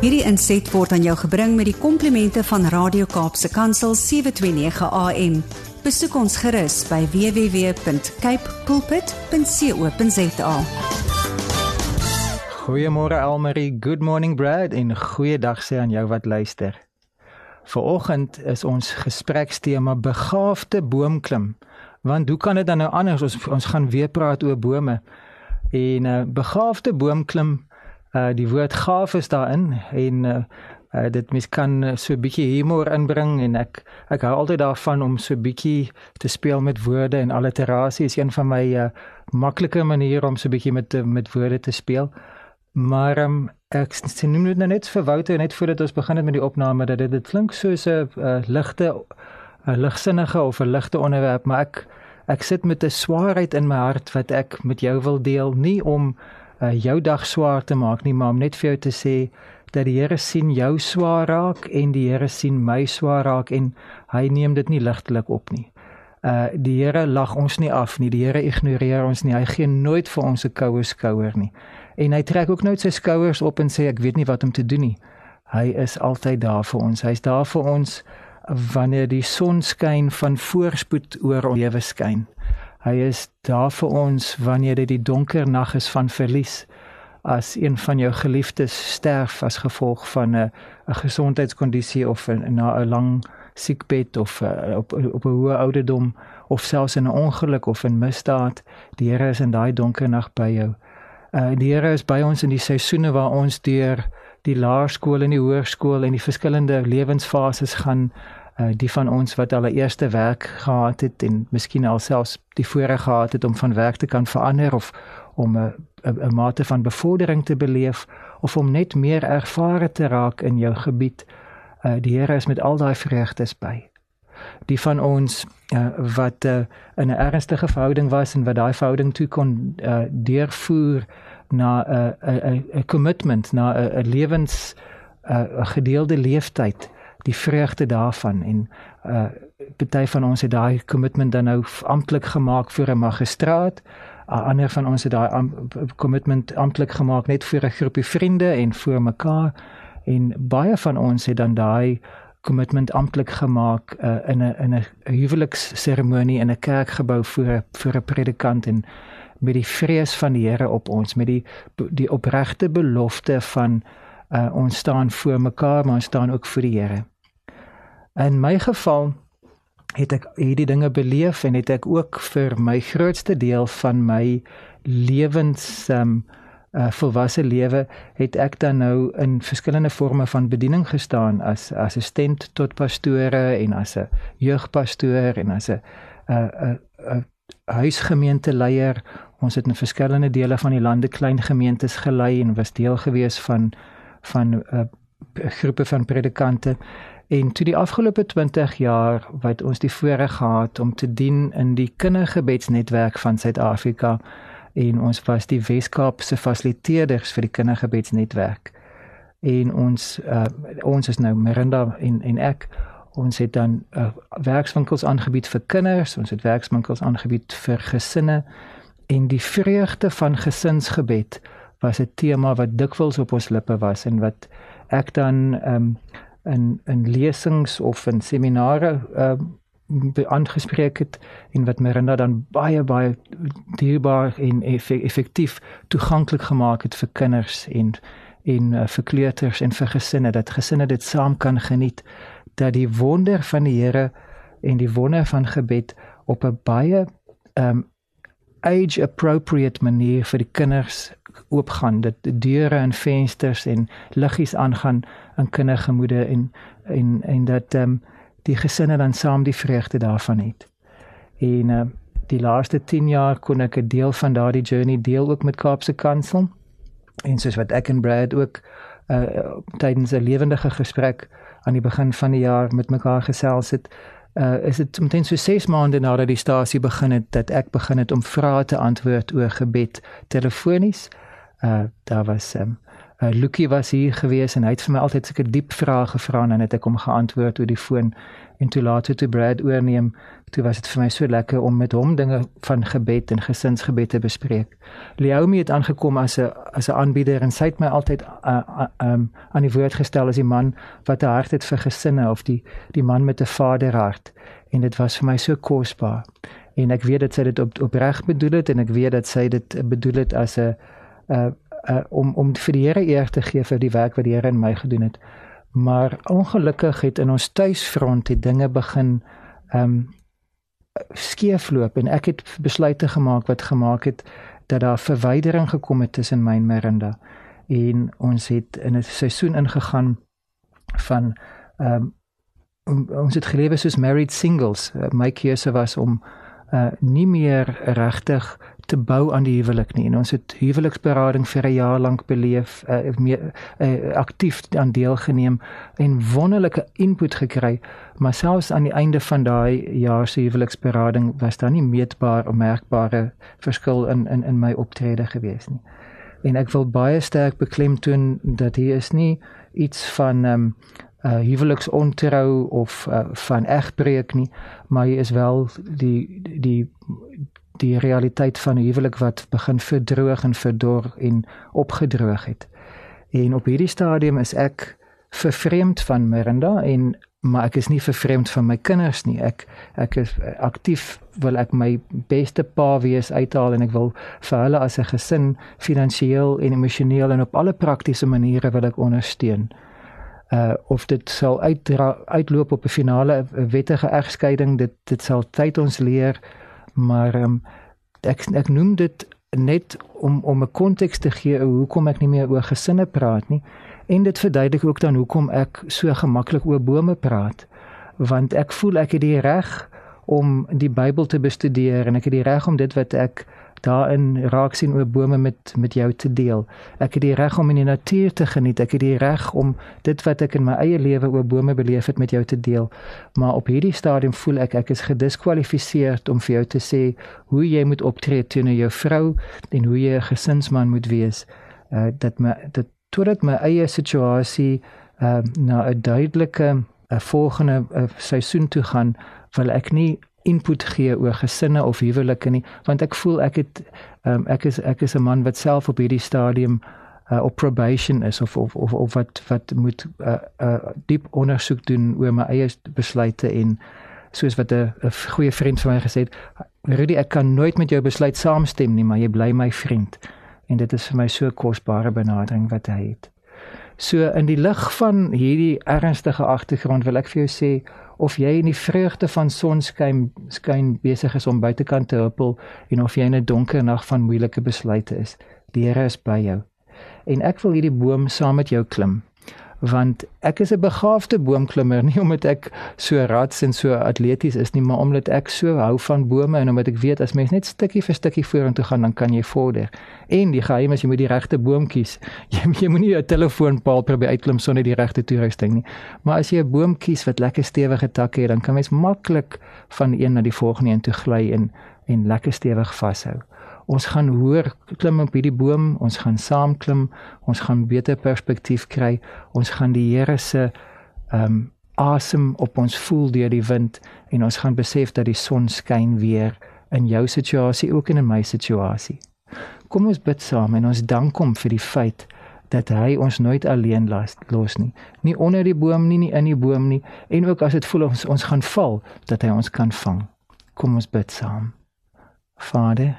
Hierdie inset word aan jou gebring met die komplimente van Radio Kaapse Kansel 729 AM. Besoek ons gerus by www.cape pulpit.co.za. Goeiemôre Elmarie, good morning Brad en goeiedag sê aan jou wat luister. Vanoggend is ons gesprekstema begaafde boomklim. Want hoe kan dit dan nou anders ons ons gaan weer praat oor bome. En 'n uh, begaafde boomklim, uh die woord gaaf is daarin en uh, uh dit mens kan so 'n bietjie humor inbring en ek ek hou altyd daarvan om so 'n bietjie te speel met woorde en alliterasie is een van my uh maklike maniere om so 'n bietjie met met woorde te speel. Maar um, ek sien nou net vir Wouter net voordat ons begin het met die opname dat dit, dit klink soos 'n ligte 'n ligsinnige of 'n ligte onderwerp, maar ek ek sit met 'n swaarheid in my hart wat ek met jou wil deel, nie om uh, jou dag swaar te maak nie, maar om net vir jou te sê dat die Here sien jou swaar raak en die Here sien my swaar raak en hy neem dit nie ligtelik op nie. Uh die Here lag ons nie af nie. Die Here ignoreer ons nie. Hy gee nooit vir ons 'n koue skouer nie. En hy trek ook nooit sy skouers op en sê ek weet nie wat om te doen nie. Hy is altyd daar vir ons. Hy's daar vir ons wanneer die son skyn van voorspoed oor ons lewe skyn. Hy is daar vir ons wanneer dit die donker nag is van verlies as een van jou geliefdes sterf as gevolg van 'n 'n gesondheidskondisie of 'n na 'n lang siekbed of uh, op op 'n hoë ouderdom of selfs in 'n ongeluk of in misdaad die Here is in daai donker nag by jou. Uh die Here is by ons in die seisoene waar ons deur die laerskool en die hoërskool en die verskillende lewensfases gaan uh, die van ons wat al 'n eerste werk gehad het en miskien alselfs die voorreg gehad het om van werk te kan verander of om 'n 'n mate van bevordering te beleef of om net meer ervare te raak in jou gebied. Uh, die Here is met al daai vreugdes by. Die van ons uh, wat uh, in 'n ernstige verhouding was en wat daai verhouding toe kon uh, deurvoer na 'n uh, 'n 'n commitment, na 'n uh, lewens 'n uh, gedeelde leeftyd die vreugde daarvan en uh party van ons het daai kommitment dan nou amptelik gemaak vir 'n magistraat. Uh, ander van ons het daai kommitment amptelik gemaak net vir 'n groepie vriende en vir mekaar en baie van ons het dan daai kommitment amptelik gemaak uh, in 'n in 'n huweliksseremonie in 'n kerkgebou vir vir 'n predikant en met die vrees van die Here op ons met die die opregte belofte van uh, ons staan voor mekaar maar ons staan ook vir die Here. In my geval het ek hierdie dinge beleef en het ek ook vir my grootste deel van my lewens um uh, volwasse lewe het ek dan nou in verskillende forme van bediening gestaan as assistent tot pastore en as 'n jeugpastoor en as 'n 'n 'n huisgemeenteleier. Ons het in verskillende dele van die lande klein gemeentes gelei en was deel gewees van van uh, groepe van predikante En toe die afgelope 20 jaar wat ons die voorreg gehad om te dien in die kindergebedsnetwerk van Suid-Afrika en ons was die Weskaap se fasiliteerders vir die kindergebedsnetwerk. En ons uh, ons is nou Miranda en en ek ons het dan uh, werkswinkels aangebied vir kinders, ons het werkswinkels aangebied vir gesinne en die vreugde van gesinsgebed was 'n tema wat dikwels op ons lippe was en wat ek dan ehm um, in in lesings of in seminare ehm uh, aangespreek het en wat Miranda dan baie baie dierbaar en effektief toeganklik gemaak het vir kinders en en uh, vir kleuters en vir gesinne dat gesinne dit saam kan geniet dat die wonder van die Here en die wonder van gebed op 'n baie ehm um, age appropriate manier vir die kinders oopgaan dat deure en vensters en liggies aangaan in kindergemoede en en en dat ehm um, die gesinne dan saam die vreugde daarvan het. En ehm uh, die laaste 10 jaar kon ek 'n deel van daardie journey deel ook met Kaapse Kansel. En soos wat ek en Brad ook uh tydens 'n lewendige gesprek aan die begin van die jaar met mekaar gesels het, uh is dit omtrent so 6 maande nadat die stasie begin het dat ek begin het om vrae te antwoord oor gebed telefonies. Uh daar was um, Uh, Lukie was hier gewees en hy het vir my altyd sulke diep vrae gevra en het ek hom geantwoord oor die foon en toe later toe Brad oorneem, toe was dit vir my so lekker om met hom dinge van gebed en gesinsgebed te bespreek. Leomi het aangekom as 'n as 'n aanbieder en sy het my altyd uh, uh, um, aan die woord gestel as die man wat 'n hart het vir gesinne of die die man met 'n vaderhart en dit was vir my so kosbaar. En ek weet dat sy dit op opreg bedoel het en ek weet dat sy dit bedoel het as 'n uh, uh, om om vir die Here eer te gee vir die werk wat die Here in my gedoen het. Maar ongelukkig het in ons tuisfront die dinge begin um, skeefloop en ek het besluite gemaak wat gemaak het dat daar verwydering gekom het tussen my en Miranda en ons het in 'n seisoen ingegaan van ehm um, ons het gelewe soos married singles uh, my keuse was om uh, nie meer regtig te bou aan die huwelik nie. En ons het huweliksberading vir 'n jaar lank beleef uh, meer uh, aktief aan deelgeneem en wonderlike input gekry. Maar selfs aan die einde van daai jaar se huweliksberading was daar nie meetbaar of merkbare verskil in in in my optrede gewees nie. En ek wil baie sterk beklemtoon dat hier is nie iets van ehm um, uh huweliksontrou of uh, van egbreek nie maar hier is wel die die die realiteit van 'n huwelik wat begin verdroog en verdor en opgedroog het. En op hierdie stadium is ek vervreemd van Miranda en maar ek is nie vervreemd van my kinders nie. Ek ek is aktief wil ek my beste pa wees uithaal en ek wil vir hulle as 'n gesin finansiëel en emosioneel en op alle praktiese maniere wil ek ondersteun. Uh of dit sal uitdra, uitloop op 'n finale wettige egskeiding, dit dit sal tyd ons leer maar um, ek ek noem dit net om om 'n konteks te gee hoekom ek nie meer oor gesinne praat nie. En dit verduidelik ook dan hoekom ek so gemaklik oor bome praat. Want ek voel ek het die reg om die Bybel te bestudeer en ek het die reg om dit wat ek daarin raak sien oor bome met met jou te deel. Ek het die reg om in die natuur te geniet. Ek het die reg om dit wat ek in my eie lewe oor bome beleef het met jou te deel. Maar op hierdie stadium voel ek ek is gediskwalifiseer om vir jou te sê hoe jy moet optree teenoor jou vrou en hoe jy 'n gesinsman moet wees. Uh dat my dat totdat my eie situasie uh na 'n duidelike 'n uh, volgende uh, seisoen toe gaan, wil ek nie input gee oor gesinne of huwelike nie want ek voel ek het um, ek is ek is 'n man wat self op hierdie stadium uh, op probation is of of of, of wat wat moet uh, uh, diep ondersoek doen oor my eie besluite en soos wat 'n goeie vriend van my gesê het Rudy ek kan nooit met jou besluit saamstem nie maar jy bly my vriend. En dit is vir my so kosbare benadering wat hy het so in die lig van hierdie ernstige agtergrond wil ek vir jou sê of jy in die vreugde van sonskyn skyn besig is om buitekant te huppel en of jy in 'n donker nag van moeilike besluite is. Die Here is by jou. En ek wil hierdie boom saam met jou klim want ek is 'n begaafde boomklimmer nie omdat ek so rats en so atleties is nie maar omdat ek so hou van bome en omdat ek weet as mens net stukkie vir stukkie vorentoe gaan dan kan jy vorder. En die geheim is jy moet die regte boom kies. Jy, jy moenie 'n telefoonpaal probeer uitklim sonder die regte toerusting nie. Maar as jy 'n boom kies wat lekker stewige takke het dan kan mens maklik van een na die volgende een toe gly en en lekker stewig vashou ons gaan hoor klim op hierdie boom, ons gaan saam klim, ons gaan beter perspektief kry, ons gaan die Here se ehm um, asem op ons voel deur die wind en ons gaan besef dat die son skyn weer in jou situasie ook en in my situasie. Kom ons bid saam en ons dank hom vir die feit dat hy ons nooit alleen las los nie. Nie onder die boom nie, nie in die boom nie en ook as dit voel ons ons gaan val dat hy ons kan vang. Kom ons bid saam. Vader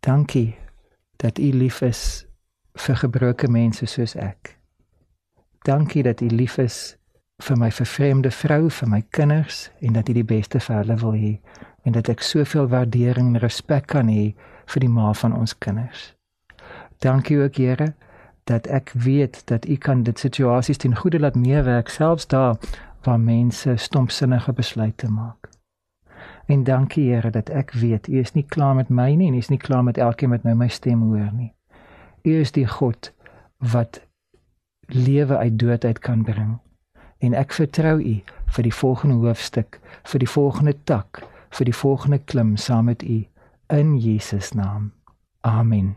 Dankie dat U lief is vir gebroke mense soos ek. Dankie dat U lief is vir my vervreemde vrou, vir my kinders en dat U die beste vir hulle wil hê en dat ek soveel waardering en respek kan hê vir die ma van ons kinders. Dankie ook Here dat ek weet dat U kan dit situasies ten goeie laat meewerk selfs daar waar mense stompsinnige besluite maak. En dankie Here dat ek weet U is nie klaar met my nie en U is nie klaar met elkeen wat nou my stem hoor nie. U is die God wat lewe uit dood uit kan bring. En ek vertrou U vir die volgende hoofstuk, vir die volgende tak, vir die volgende klim saam met U in Jesus naam. Amen.